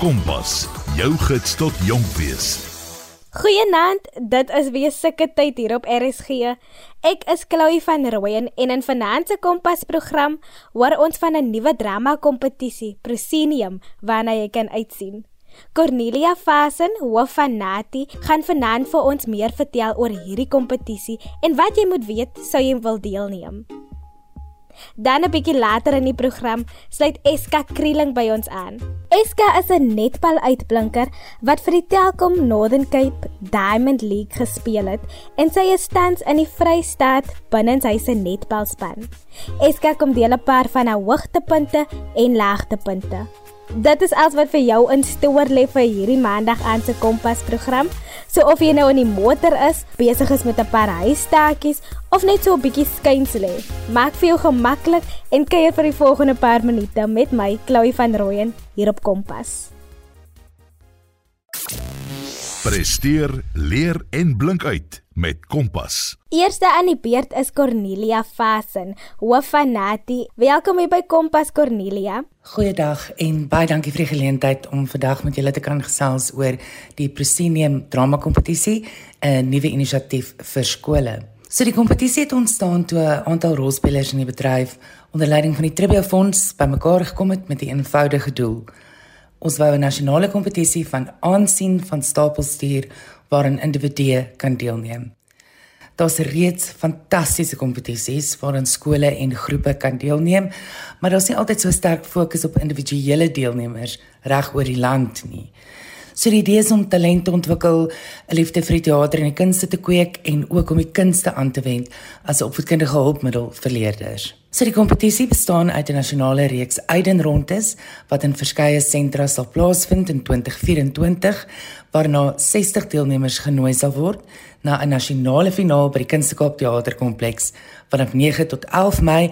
Kompas, jou gids tot jonk wees. Goeienaand, dit is weer sulke tyd hier op RSG. Ek is Chloe van Rooyen en in Finansie Kompas program hoor ons van 'n nuwe drama kompetisie, Proscenium, waarna jy kan uitsien. Cornelia Fasen, hoof van Nati, gaan vanaand vir ons meer vertel oor hierdie kompetisie en wat jy moet weet sou jy wil deelneem. Dan 'n bietjie later in die program sluit Eska Krieling by ons aan. Eska is 'n netbal uitblinker wat vir die Telkom Northern Cape Diamond League gespeel het en sy is tans in die Vrystaat binne sy se netbalspan. Eska kom deel 'n paar van haar hoogtepunte en laagtepunte. Dit is alles wat vir jou in stoor lê vir hierdie maandag aan se Kompas program. So of jy nou in die motor is, besig is met 'n paar huistaatjies of net so 'n bietjie skuins lê, maak vir jou gemaklik en kuier vir die volgende paar minute met my, Chloe van Rooyen, hier op Kompas. Presteer, leer en blink uit met Kompas. Eerste aan die beurt is Cornelia Fasen, hoof van Nati. Welkom hier by Kompas Cornelia. Goeiedag en baie dankie vir die geleentheid om vandag met julle te kan gesels oor die Proscenium drama kompetisie, 'n nuwe inisiatief vir skole. So die kompetisie het ontstaan toe 'n aantal rolspelers in die bedryf onder leiding van die Tribia Fonds bymekaar gekom het met 'n eenvoudige doel. Ons wou 'n nasionale kompetisie van aansien van stapelstuur waarin individue kan deelneem. Daar's reeds fantastiese kompetisies waarin skole en groepe kan deelneem, maar daar's nie altyd so sterk fokus op individuele deelnemers reg oor die land nie. So die idee is om talent te ontwikkel, 'n liefde vir die teater en die kunste te kweek en ook om die kunste aan te wend as 'n opvoedkundige hulpmiddel vir leerders. So die kompetisie bestaan uit 'n nasionale reeks uitdenrondes wat in verskeie sentra sal plaasvind in 2024 waarna 60 deelnemers genooi sal word na 'n nasionale finaal by die Kunstekaap Theaterkompleks vanaf 9 tot 11 Mei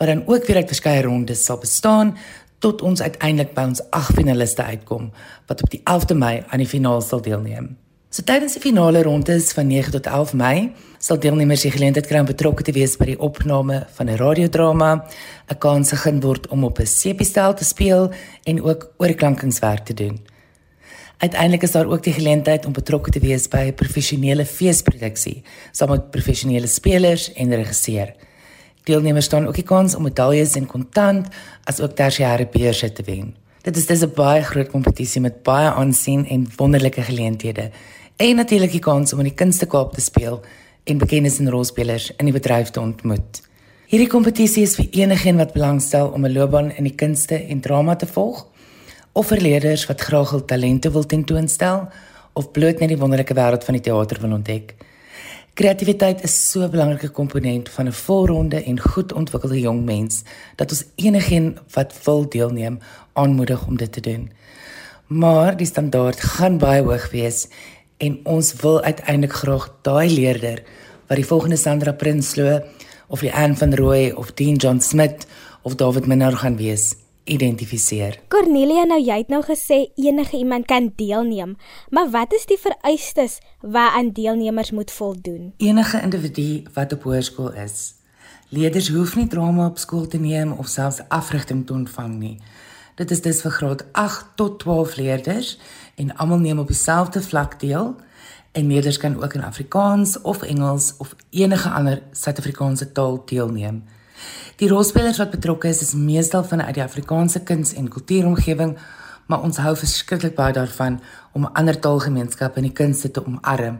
wat dan ook weer uit verskeie rondes sal bestaan tot ons uiteindelik by ons ag finaliste uitkom wat op die 11de Mei aan die finaal sal deelneem. So tydens die finale rondes van 9 tot 11 Mei sal deelnemers die geleentheid kry om betrokke te wees by die opname van 'n radiodrama, 'n kans gegee word om op 'n sepiestel te speel en ook oorklankingswerk te doen. Uiteindelik is daar ook die geleentheid om betrokke te wees by 'n professionele feesproduksie saam met professionele spelers en regisseur. Deelnemers staan ook die kans om medaljes en kontant as ook tersiêre beurse te wen. Dit is dis 'n baie groot kompetisie met baie aansien en wonderlike geleenthede. En natuurlik die kans om in die Kunstekaap te speel en bekendes en rolspelers in die bedryf te ontmoet. Hierdie kompetisie is vir enigiemand wat belangstel om 'n loopbaan in die kunste en drama te volg of vir leerders wat graag hul talente wil tentoonstel of bloot net die wonderlike wêreld van die teater wil ontdek. Kreatiwiteit is so 'n belangrike komponent van 'n volronde en goed ontwikkelde jong mens dat ons enigiemand wat wil deelneem aanmoedig om dit te doen. Maar die standaard gaan baie hoog wees en ons wil uiteindelik graag daai leerder wat die volgende Sandra Prinsloo of die Anne van Rooi of Dean John Smith of David Minnar gaan wees identifiseer. Cornelia, nou jy het nou gesê enige iemand kan deelneem, maar wat is die vereistes waaraan deelnemers moet voldoen? Enige individu wat op hoërskool is. Leerders hoef nie drama op skool te neem of selfs afrigting te ontvang nie. Dit is dus vir graad 8 tot 12 leerders en almal neem op dieselfde vlak deel. En leerders kan ook in Afrikaans of Engels of enige ander Suid-Afrikaanse taal deelneem. Die rolspelers wat betrokke is, is meestal vanuit die Afrikaanse kuns- en kultuuromgewing, maar ons hou verskriklik baie daarvan om ander taalgemeenskappe in die kunste te omarm.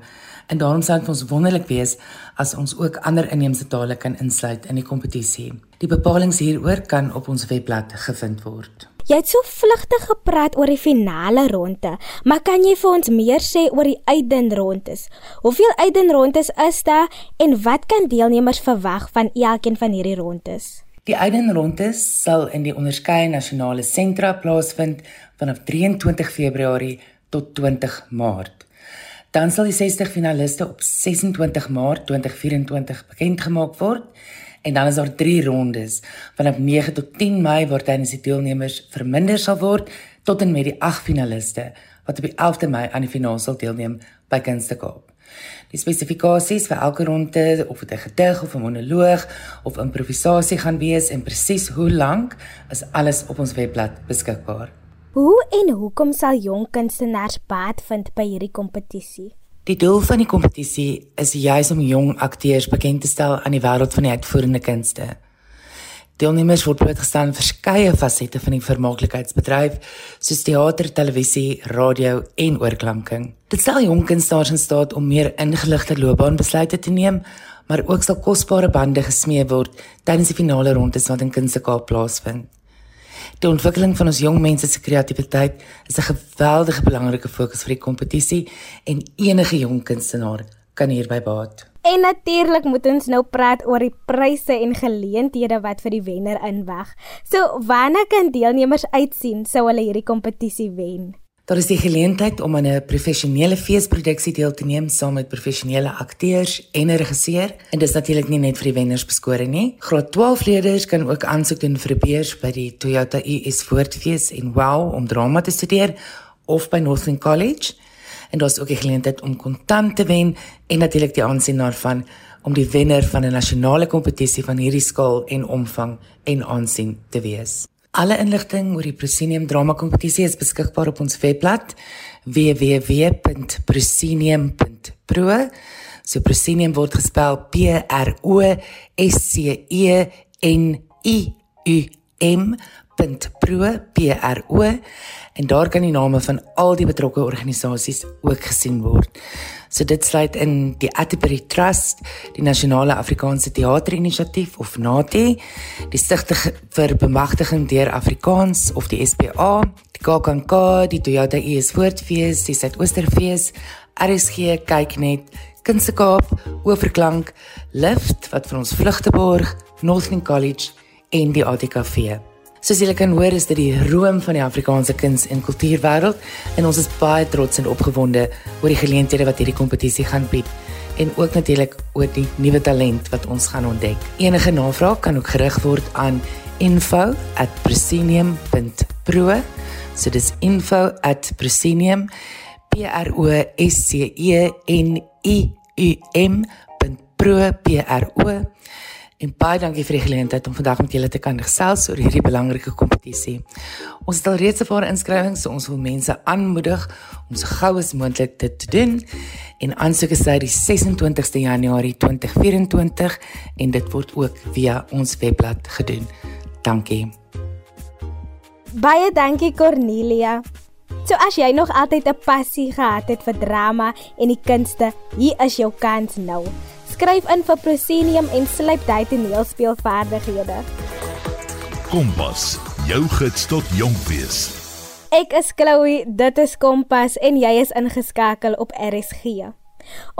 En daarom sou dit ons wonderlik wees as ons ook ander inheemse tale kan insluit in die kompetisie. Die bepalinge hieroor kan op ons webblad gevind word. Jy het so vlugtig gepraat oor die finale ronde, maar kan jy vir ons meer sê oor die uitdenrondes? Hoeveel uitdenrondes is daar en wat kan deelnemers verwag van elkeen van hierdie rondes? Die uitdenrondes sal in die onderskeie nasionale sentra plaasvind vanaf 23 Februarie tot 20 Maart. Dan sal die 60 finaliste op 26 Maart 2024 bekend gemaak word en dan is daar 3 rondes vanaf 9 tot 10 Mei waar tydens die deelnemers verminder sal word tot en met die 8 finaliste wat op die 11de Mei aan die finaal sal deelneem by Kunstekaap. Die spesifikasies vir elke ronde of dit 'n gedig of 'n monoloog of improvisasie gaan wees en presies hoe lank is alles op ons webblad beskikbaar. Hoe en hoekom sal jong kunstenaars baat vind by hierdie kompetisie? Die doel van die kompetisie is juis om jong akteurs bekend te stel aan die wêreld van die uitvoerende kunste. Deelnemers word blootgestel aan verskeie fasette van die vermaaklikheidsbedryf, soos teater, televisie, radio en oorklanking. Dit stel jong kunstenaars in staat om meer ingeligte loopbaanbesluite te neem, maar ook sal kosbare bande gesmee word tydens die finale rondes wat in Kunstekaap plaasvind. Die ontwikkeling van ons jong mense se kreatiwiteit is 'n geweldige belangrike fokus vir die kompetisie en enige jong kunstenaar kan hierby baat. En natuurlik moet ons nou praat oor die pryse en geleenthede wat vir die wenner inwag. So, wanneer kan deelnemers uitsien sou hulle hierdie kompetisie wen? Daar is die geleentheid om aan 'n professionele feesproduksie deel te neem saam met professionele akteurs en 'n regisseur. En dis natuurlik nie net vir die wenners beskore nie. Graad 12 leerders kan ook aansoek doen vir 'n beurs by die Toyota US Voortfees en Wow om drama te studeer of by Northern College en daar's ook 'n geleentheid om kontant te wen en natuurlik die aansien daarvan om die wenner van 'n nasionale kompetisie van hierdie skaal en omvang en aansien te wees. Alle inligting oor die Proscenium Drama Kompetisie is beskikbaar op ons webblad www.proscenium.pro. So Proscenium word gespel P R O S C E N I U M .pro pro en daar kan die name van al die betrokke organisasies ook gesien word. So dit sluit in die Atterbury Trust, die Nasionale Afrikaanse Teaterinisiatief of NATI, die Stichting vir Bemagtiging deur Afrikaans of die SPA, die KAKNK, die Toyota US Woordfees, die Suidoosterfees, RSG Kyknet, Kunstekaap, Oorklank, Lift wat vir ons vlugte borg, Northern College en die ATKV. Soos julle kan hoor, is dit die roem van die Afrikaanse kuns- en kultuurwêreld en ons is baie trots en opgewonde oor die geleenthede wat hierdie kompetisie gaan bied en ook natuurlik oor die nuwe talent wat ons gaan ontdek. Enige navraag kan ook gerig word aan info@proscenium.pro. So dis info@proscenium p r o s c e n i u m.pro p r o En baie dankie vir die geleentheid om vandag met julle te kan gesels oor hierdie belangrike kompetisie. Ons het al reeds 'n paar inskrywings, so ons wil mense aanmoedig om so gou as moontlik dit te doen. En aansoeke is uit die 26ste Januarie 2024 en dit word ook via ons webblad gedoen. Dankie. Baie dankie Cornelia. So as jy nog altyd 'n passie gehad het vir drama en die kunste, hier is jou kans nou. Skryf in vir Proscenium en slyp daai toneelspeelvaardighede. Kompas, jou gids tot jonk wees. Ek is Chloe, dit is Kompas en jy is ingeskakel op RSG.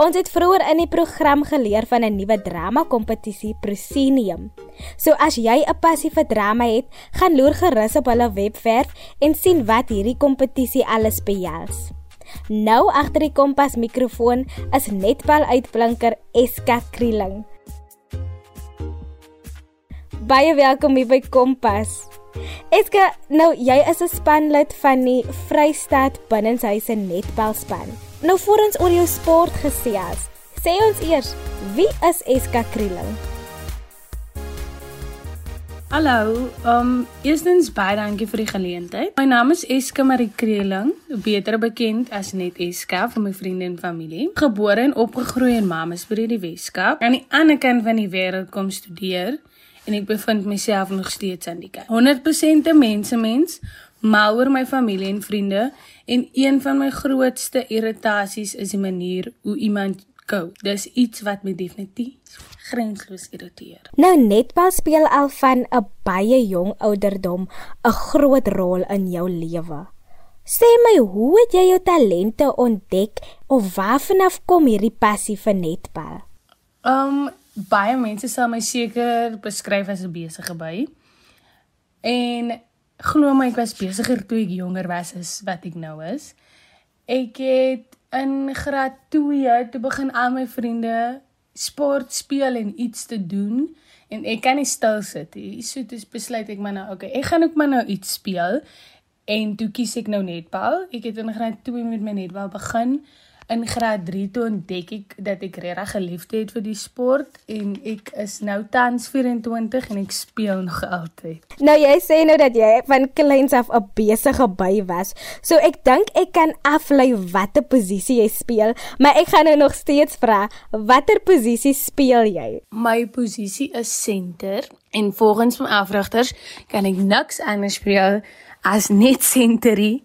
Ons het vroeër in die program geleer van 'n nuwe drama kompetisie Proscenium. So as jy 'n passie vir drama het, gaan loer gerus op hulle webwerf en sien wat hierdie kompetisie alles behels. Nou agter die kompas mikrofoon is netbal uitblinker Eska Krieling. Baie welkom hier by Kompas. Eska, nou jy is 'n spanlid van die Vrystaat Binnenshuise netbalspan. Nou voor ons oor jou sport gesels, sê ons eers, wie is Eska Krieling? Hallo, um eerstens baie dankie vir die geleentheid. My naam is Eska Marie Kreeling, beter bekend as net Eska vir my vriende en familie. Gebore en opgegroei in Mamasbury die Weskaap. Aan die ander kant van die wêreld kom studeer en ek bevind myself nog steeds aan die kant. 100% 'n mense mens, mal oor my familie en vriende en een van my grootste irritasies is die manier hoe iemand kou. Dis iets wat my definitief grensloos irriteer. Nou netbal speel al van 'n baie jong ouderdom 'n groot rol in jou lewe. Sê my, hoe het jy jou talente ontdek of waarvanaf kom hierdie passie vir netbal? Um baie mense sal my seker beskryf as 'n besige by. En glo my, ek was besiger toe ek jonger was as wat ek nou is. Ek het in graad 2 toe begin al my vriende sport speel en iets te doen en ek kan nie stil sit nie. So dis besluit ek maar nou, okay, ek gaan ook maar nou iets speel en toe kies ek nou netbal. Ek het in graad 2 met my netbal begin in graad 3 toe ontdek ek dat ek regtig geliefde het vir die sport en ek is nou tans 24 en ek speel nog altyd. Nou jy sê nou dat jy van kleins af 'n besige by was. So ek dink ek kan aflei watter posisie jy speel, maar ek gaan nou nog steeds vra, watter posisie speel jy? My posisie is senter en volgens my afrigters kan ek niks anders speel as net senterie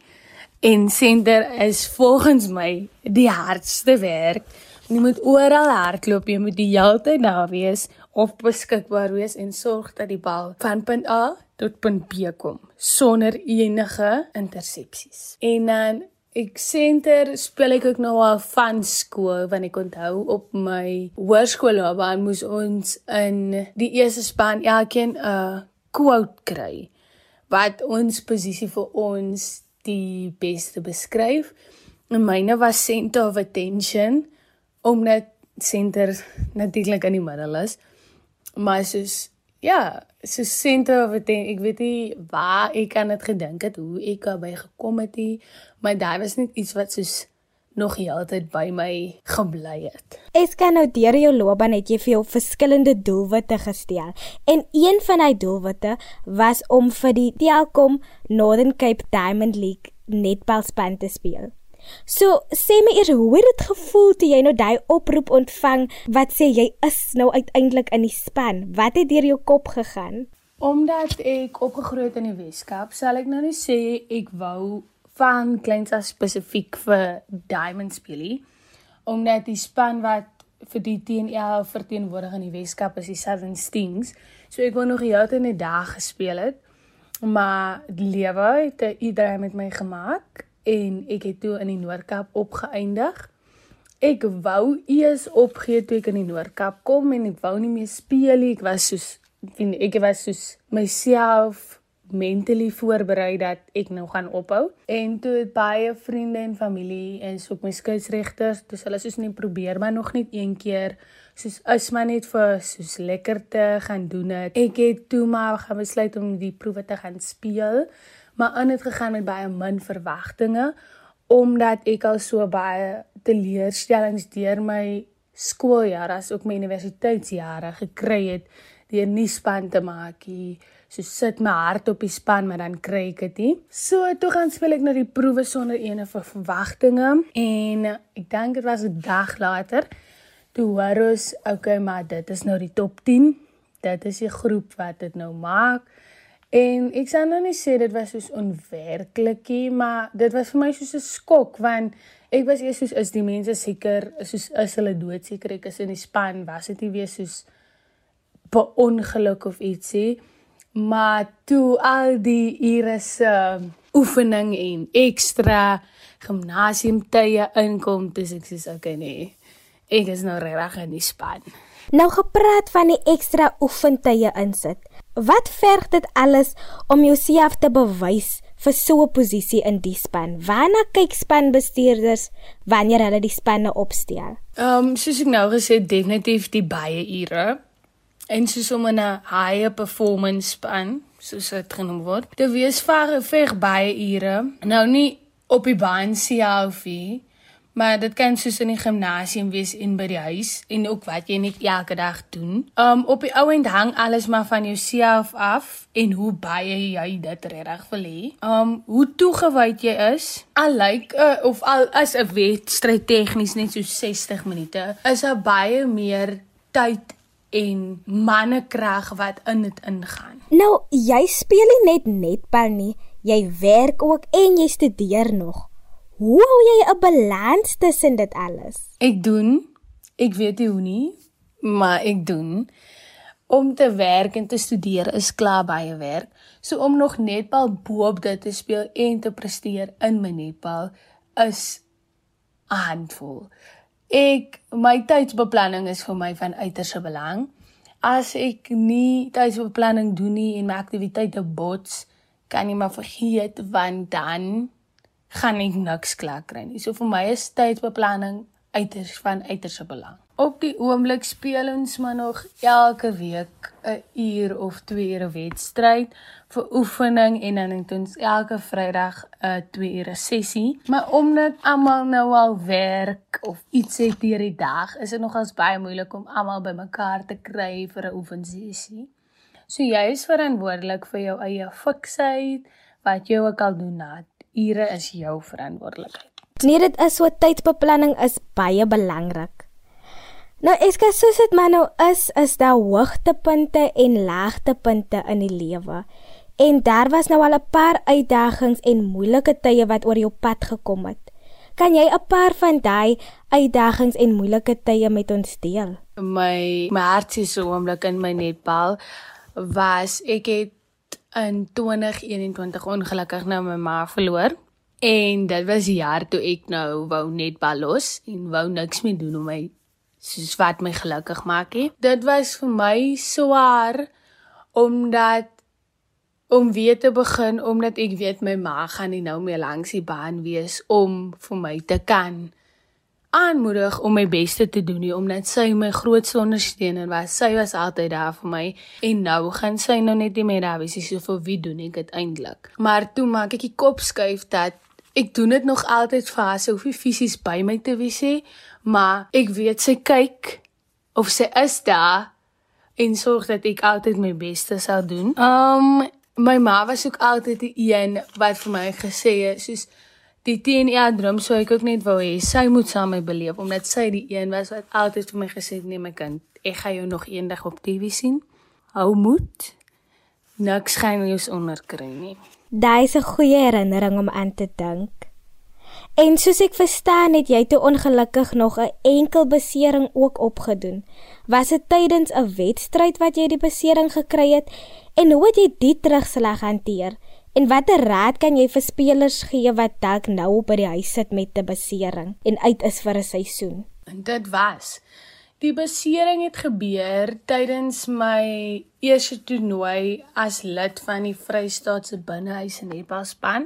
En senter is volgens my die hardste werk. Jy moet oral hardloop, jy moet die hele tyd daar wees of beskikbaar wees en sorg dat die bal van punt A tot punt B kom sonder enige intersepsies. En dan ek senter speel ek ook nou al van skool want ek onthou op my hoërskool waar moes ons in die eerste span elkeen 'n quote kry wat ons posisie vir ons die beste beskryf. En myne was center of attention omdat center natuurlik in die middel is. Maar soos ja, so center of attention, ek weet nie waar ek aan dit gedink het hoe ek daarby gekom het nie, maar daai was net iets wat soos nog heeltyd by my gebly het. Ek kan nou deur jou loopbaan het jy vir jou verskillende doelwitte gestel en een van daai doelwitte was om vir die Telkom Northern Cape Diamond League netbalspan te speel. So, sê my eers hoe het dit gevoel toe jy nou daai oproep ontvang wat sê jy is nou uiteindelik in die span? Wat het deur jou kop gegaan? Omdat ek opgegroei het in die Weskaap, sal ek nou nie sê ek wou van kleins af spesifiek vir Diamond speelie omdat die span wat vir die TNL verteenwoordig in die Weskaap is die Southern Stings. So ek wou nog heeltyd in die dag gespeel het. Maar die lewe het 'n idee met my gemaak en ek het toe in die Noordkap opgeëindig. Ek wou eers opgee toe ek in die Noordkap kom en ek wou nie meer speel nie. Ek was soos ek was soos myself mentally voorberei dat ek nou gaan ophou. En toe het baie vriende en familie en so op my skeieregters dis hulle soos net probeer maar nog net een keer. Soos is maar net vir soos lekker te gaan doen het. Ek het toe maar gaan besluit om die proewe te gaan speel maar aan het gegaan met baie min verwagtinge omdat ek al so baie teleurstellings deur my skooljaar as ook my universiteitsjare gekry het deur nie span te maak nie so sit my hart op die span maar dan kry ek dit nie. So toe gaan speel ek na die proewe sonder enige verwagtinge en ek dink dit was 'n dag later toe hoor ons okay maar dit is nou die top 10. Dit is die groep wat dit nou maak. En ek sê nou nie sê dit was soos onwerklikie, maar dit was vir my soos 'n skok want ek was eers soos is die mense seker soos is hulle dood seker ek is in die span was dit nie weer soos be ongeluk of ietsie maar toe al die ure se oefening en ekstra gimnasiumtye inkom, dis ek sê okay nee. Ek is nou reg in die span. Nou gepraat van die ekstra oefentye insit. Wat verg dit alles om jouself te bewys vir so 'n posisie in die span? Waarna kyk spanbestuurders wanneer hulle die spanne opstel? Ehm um, soos ek nou gesê definitief die baie ure en soos om 'n high performance span soos dit genoem word. Dit wees ver ver baie ure. Nou nie op die baan self nie, maar dit kan soos in die gimnasium wees en by die huis en ook wat jy net elke dag doen. Um op die ou end hang alles maar van jouself af en hoe baie jy dit regtig wil hê. Um hoe toegewyd jy is. Al lyk like, uh, of al is 'n wedstryd tegnies net so 60 minute, is daar baie meer tyd en mannekrag wat in dit ingaan. Nou, jy speel nie net netbal nie, jy werk ook en jy studeer nog. Hoe hou jy 'n balans tussen dit alles? Ek doen. Ek weet nie hoe nie, maar ek doen. Om te werk en te studeer is klaar baie werk. So om nog netbal bo-op dit te speel en te presteer in my netbal is 'n handvol. Ek my tydsbeplanning is vir my van uiterste belang. As ek nie tydsbeplanning doen nie en my aktiwiteite bots, kan jy maar vergeet want dan gaan ek niks klaar kry nie. So vir my is tydsbeplanning uiters van uiterste belang. Op die oomblik speel ons maar nog elke week 'n uur of 2 ure wedstryd vir oefening en dan het ons elke Vrydag 'n 2 ure sessie. Maar omdat almal nou al werk of iets het deur die dag, is dit nogals baie moeilik om almal bymekaar te kry vir 'n oefensessie. So jy is verantwoordelik vir jou eie fiksheid, wat jy ook al doen na ure is jou verantwoordelikheid. Nee, dit is so tydbeplanning is baie belangrik. Nou ek sê soos dit maar nou is, is daar hoogtepunte en laagtepunte in die lewe. En daar was nou al 'n paar uitdagings en moeilike tye wat oor jou pad gekom het. Kan jy 'n paar van daai uitdagings en moeilike tye met ons deel? My my hartjie so oomblik in my netbal was ek het in 2021 ongelukkig nou my ma verloor. En dit was die jaar toe ek nou wou net bal los en wou niks meer doen om my soos wat my gelukkig maak nie. Dit was vir my swaar omdat om weer te begin omdat ek weet my ma gaan nie nou meer langs die baan wees om vir my te kan aanmoedig om my bes te doen nie omdat sy my grootste ondersteuner was. Sy was altyd daar vir my en nou gaan sy nou net nie meer daar wees nie. So vir wie doen ek dit eintlik? Maar toe maak ek die kop skuif dat ek doen dit nog altyd vir haar. Sy hoef nie fisies by my te wees nie, maar ek weet sy kyk of sy is daar en sorg dat ek altyd my beste sal doen. Um my ma was ook altyd die een wat vir my gesê het soos die TNA droom sou ek ook net wou hê sy moet saam my beleef omdat sy die een was wat altyd vir my gesê het nee my kind ek gaan jou nog eendag op TV sien. Hou moed. Niks gaan jou onderkry nie. Daai is 'n goeie herinnering om aan te dink. En soos ek verstaan het jy te ongelukkig nog 'n enkel besering ook opgedoen. Was dit tydens 'n wedstryd wat jy die besering gekry het en hoe het jy die terugslag hanteer? En watter raad kan jy vir spelers gee wat dalk nou by die huis sit met 'n besering en uit is vir 'n seisoen? En dit was Die besering het gebeur tydens my eerste toernooi as lid van die Vrystaatse Binnehuise netbalspan.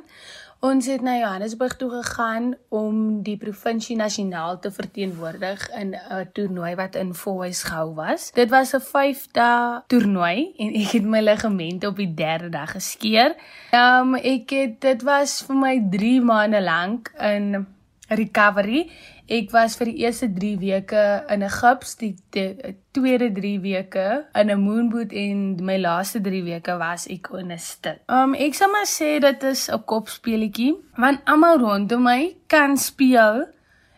Ons het na Johannesburg toe gegaan om die provinsie nasionaal te verteenwoordig in 'n toernooi wat in Foy's gehou was. Dit was 'n 5 dae toernooi en ek het my ligamente op die 3de dag geskeur. Ehm um, ek het dit was vir my 3 maande lank in recovery Ek was vir die eerste 3 weke in 'n gips, die, die tweede 3 weke in 'n moonboot en my laaste 3 weke was ek in 'n stit. Um ek sal maar sê dit is 'n kopspeletjie, want almal rondom my kan speel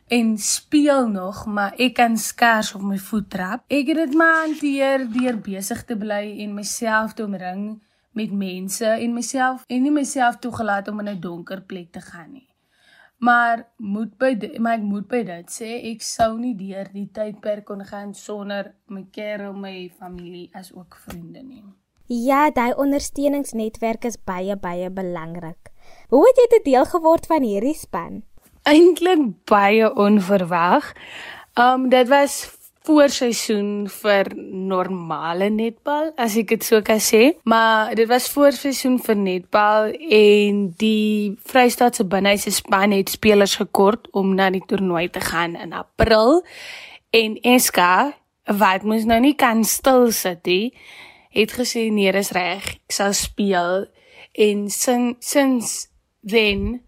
en speel nog, maar ek kan skers op my voet trap. Ek het dit maar hanteer deur besig te bly en myself te omring met mense en myself en nie myself toegelaat om in 'n donker plek te gaan nie. Maar moet by maar ek moet by dit sê ek sou nie deur die tydperk kon gaan sonder my kerel, my familie as ook vriende nie. Ja, daai ondersteuningsnetwerk is baie baie belangrik. Hoe het jy te deel geword van hierdie span? Eintlik baie onverwag. Um dit was voorseisoen vir normale netbal as ek dit so kan sê. Maar dit was voorseisoen vir netbal en die Vrystaatse binnehuise span het spelers gekort om na die toernooi te gaan in April. En Eska wat mos nou nie kan stil sit nie het gesê nee dis reg ek sal speel. En sin, since then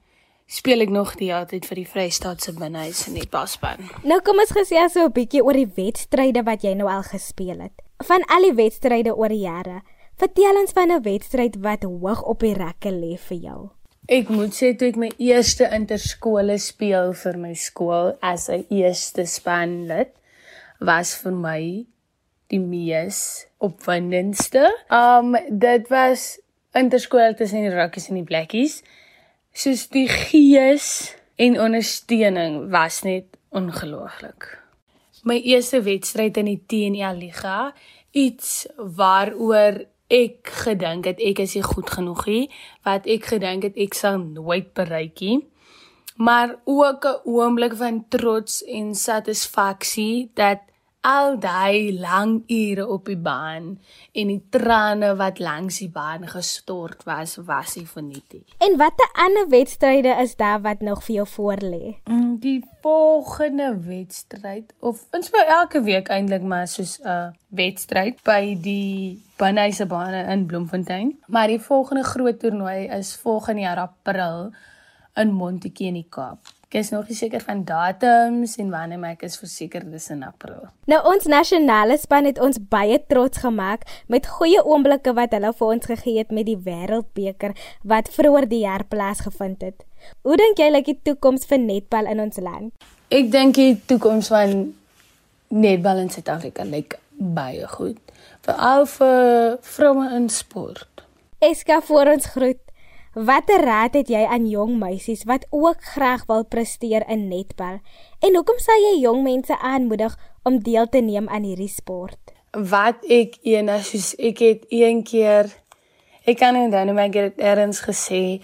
speel ek nog die hele tyd vir die Vrystaatse binnehuis in die baspan. Nou kom ons gesels so 'n bietjie oor die wedstryde wat jy nou al gespeel het. Van al die wedstryde oor die jare, vertel ons van 'n wedstryd wat hoog op die rekke lê vir jou. Ek moet sê toe ek my eerste interskole speel vir my skool as 'n eerste spanlid was vir my die mees opwindendste. Um dit was interskool tussen die Rockies en die Blackies soos die gees en ondersteuning was net ongelooflik. My eerste wedstryd in die TNL liga, iets waaroor ek gedink het ek is nie goed genoeg nie, wat ek gedink het ek sal nooit bereik nie. Maar ook 'n oomblik van trots en satisfaksie dat al daai lang ure op die baan en die trane wat langs die baan gestort was, was nie verniet nie. En watter ander wedstryde is daar wat nog vir jou voorlê? Mm, die volgende wedstryd of ons speel elke week eintlik maar soos 'n uh, wedstryd by die binnehuise bane in Bloemfontein. Maar die volgende groot toernooi is volgende jaar April in Montetjie in die Kaap. Ek is nog nie seker van datums en wanneer maar ek is verseker dis in April. Nou ons nasionale span het ons baie trots gemaak met goeie oomblikke wat hulle vir ons gegee het met die Wêreldbeker wat vroeër die jaar plaasgevind het. Hoe dink jy lyk die toekoms vir netbal in ons land? Ek dink die toekoms van netbal in Suid-Afrika lyk baie goed, veral vir vroue in sport. Eska voor ons groet. Watter raad het jy aan jong meisies wat ook graag wil presteer in netbal? En hoekom sal jy jong mense aanmoedig om deel te neem aan hierdie sport? Wat ek eendag soos ek het een keer ek kan onthou nou my het eers gesê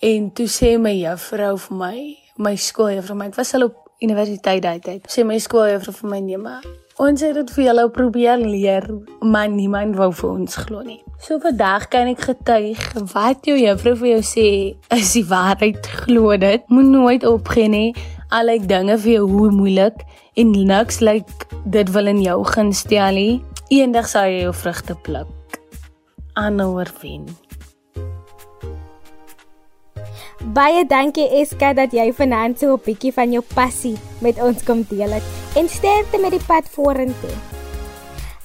en toe sê my juffrou vir my, my skooljuffrou, my ek was al op universiteit daai tyd. Sê my skooljuffrou vir my nee maar Ons het dit vir julle probeer leer, maar niemand wou vir ons glo nie. So vandag kan ek getuig wat jou juffrou vir jou sê is die waarheid. Glo dit. Moet nooit opgee nie. Al ek dinge vir jou hoe moeilik en niks lyk like dit wil in jou gaan stel nie. Eendag sal jy jou vrugte pluk. Aanhouer wen. Baie dankie Eska dat jy vanaand so 'n bietjie van jou passie met ons kom deel het en sterkte met die pad vorentoe.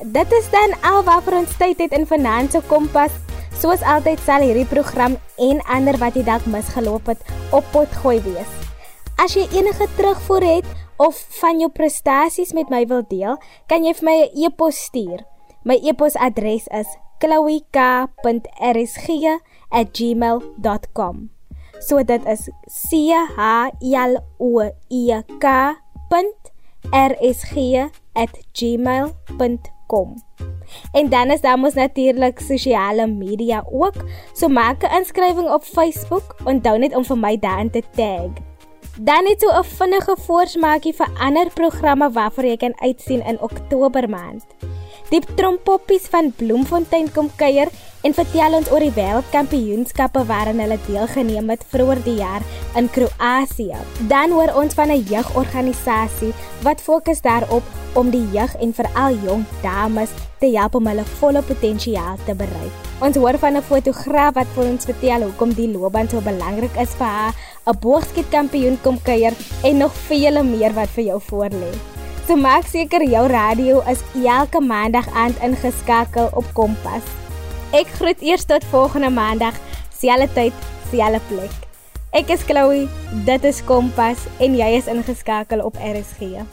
Dit is dan al wat vir ons tyd het in Vanaand se Kompas. Soos altyd sal hierdie program en ander wat jy dalk misgeloop het op pot gooi wees. As jy enige terugvoer het of van jou prestasies met my wil deel, kan jy vir my 'n e e-pos stuur. My e-posadres is chloe.rsg@gmail.com. So dit is C H L O E K rsg@gmail.com. En dan is daar mos natuurlik sosiale media ook. So maak 'n inskrywing op Facebook onthou net om vir my daarin te tag. Dan het so 'n vinnige voorsmaakie vir ander programme waarvoor jy kan uitsien in Oktober maand. Die trompoppies van Bloemfontein kom kuier en vertel ons oor die wêreldkampioenskappe waarin hulle deelgeneem het vroeër die jaar in Kroasie. Dan hoor ons van 'n jeugorganisasie wat fokus daarop om die jeug en veral jong dames te help om hulle volle potensiaal te bereik. Ons hoor van 'n fotograaf wat vir ons vertel hoekom die loopbaan so belangrik is vir haar, 'n boogskietkampioen kom kuier en nog vele meer wat vir jou voorlê. So maak seker jou radio is elke maandag aand ingeskakel op Kompas. Ek groet eers tot volgende maandag, selfde tyd, selfde plek. Ek is Chloe, dit is Kompas en jy is ingeskakel op RSG.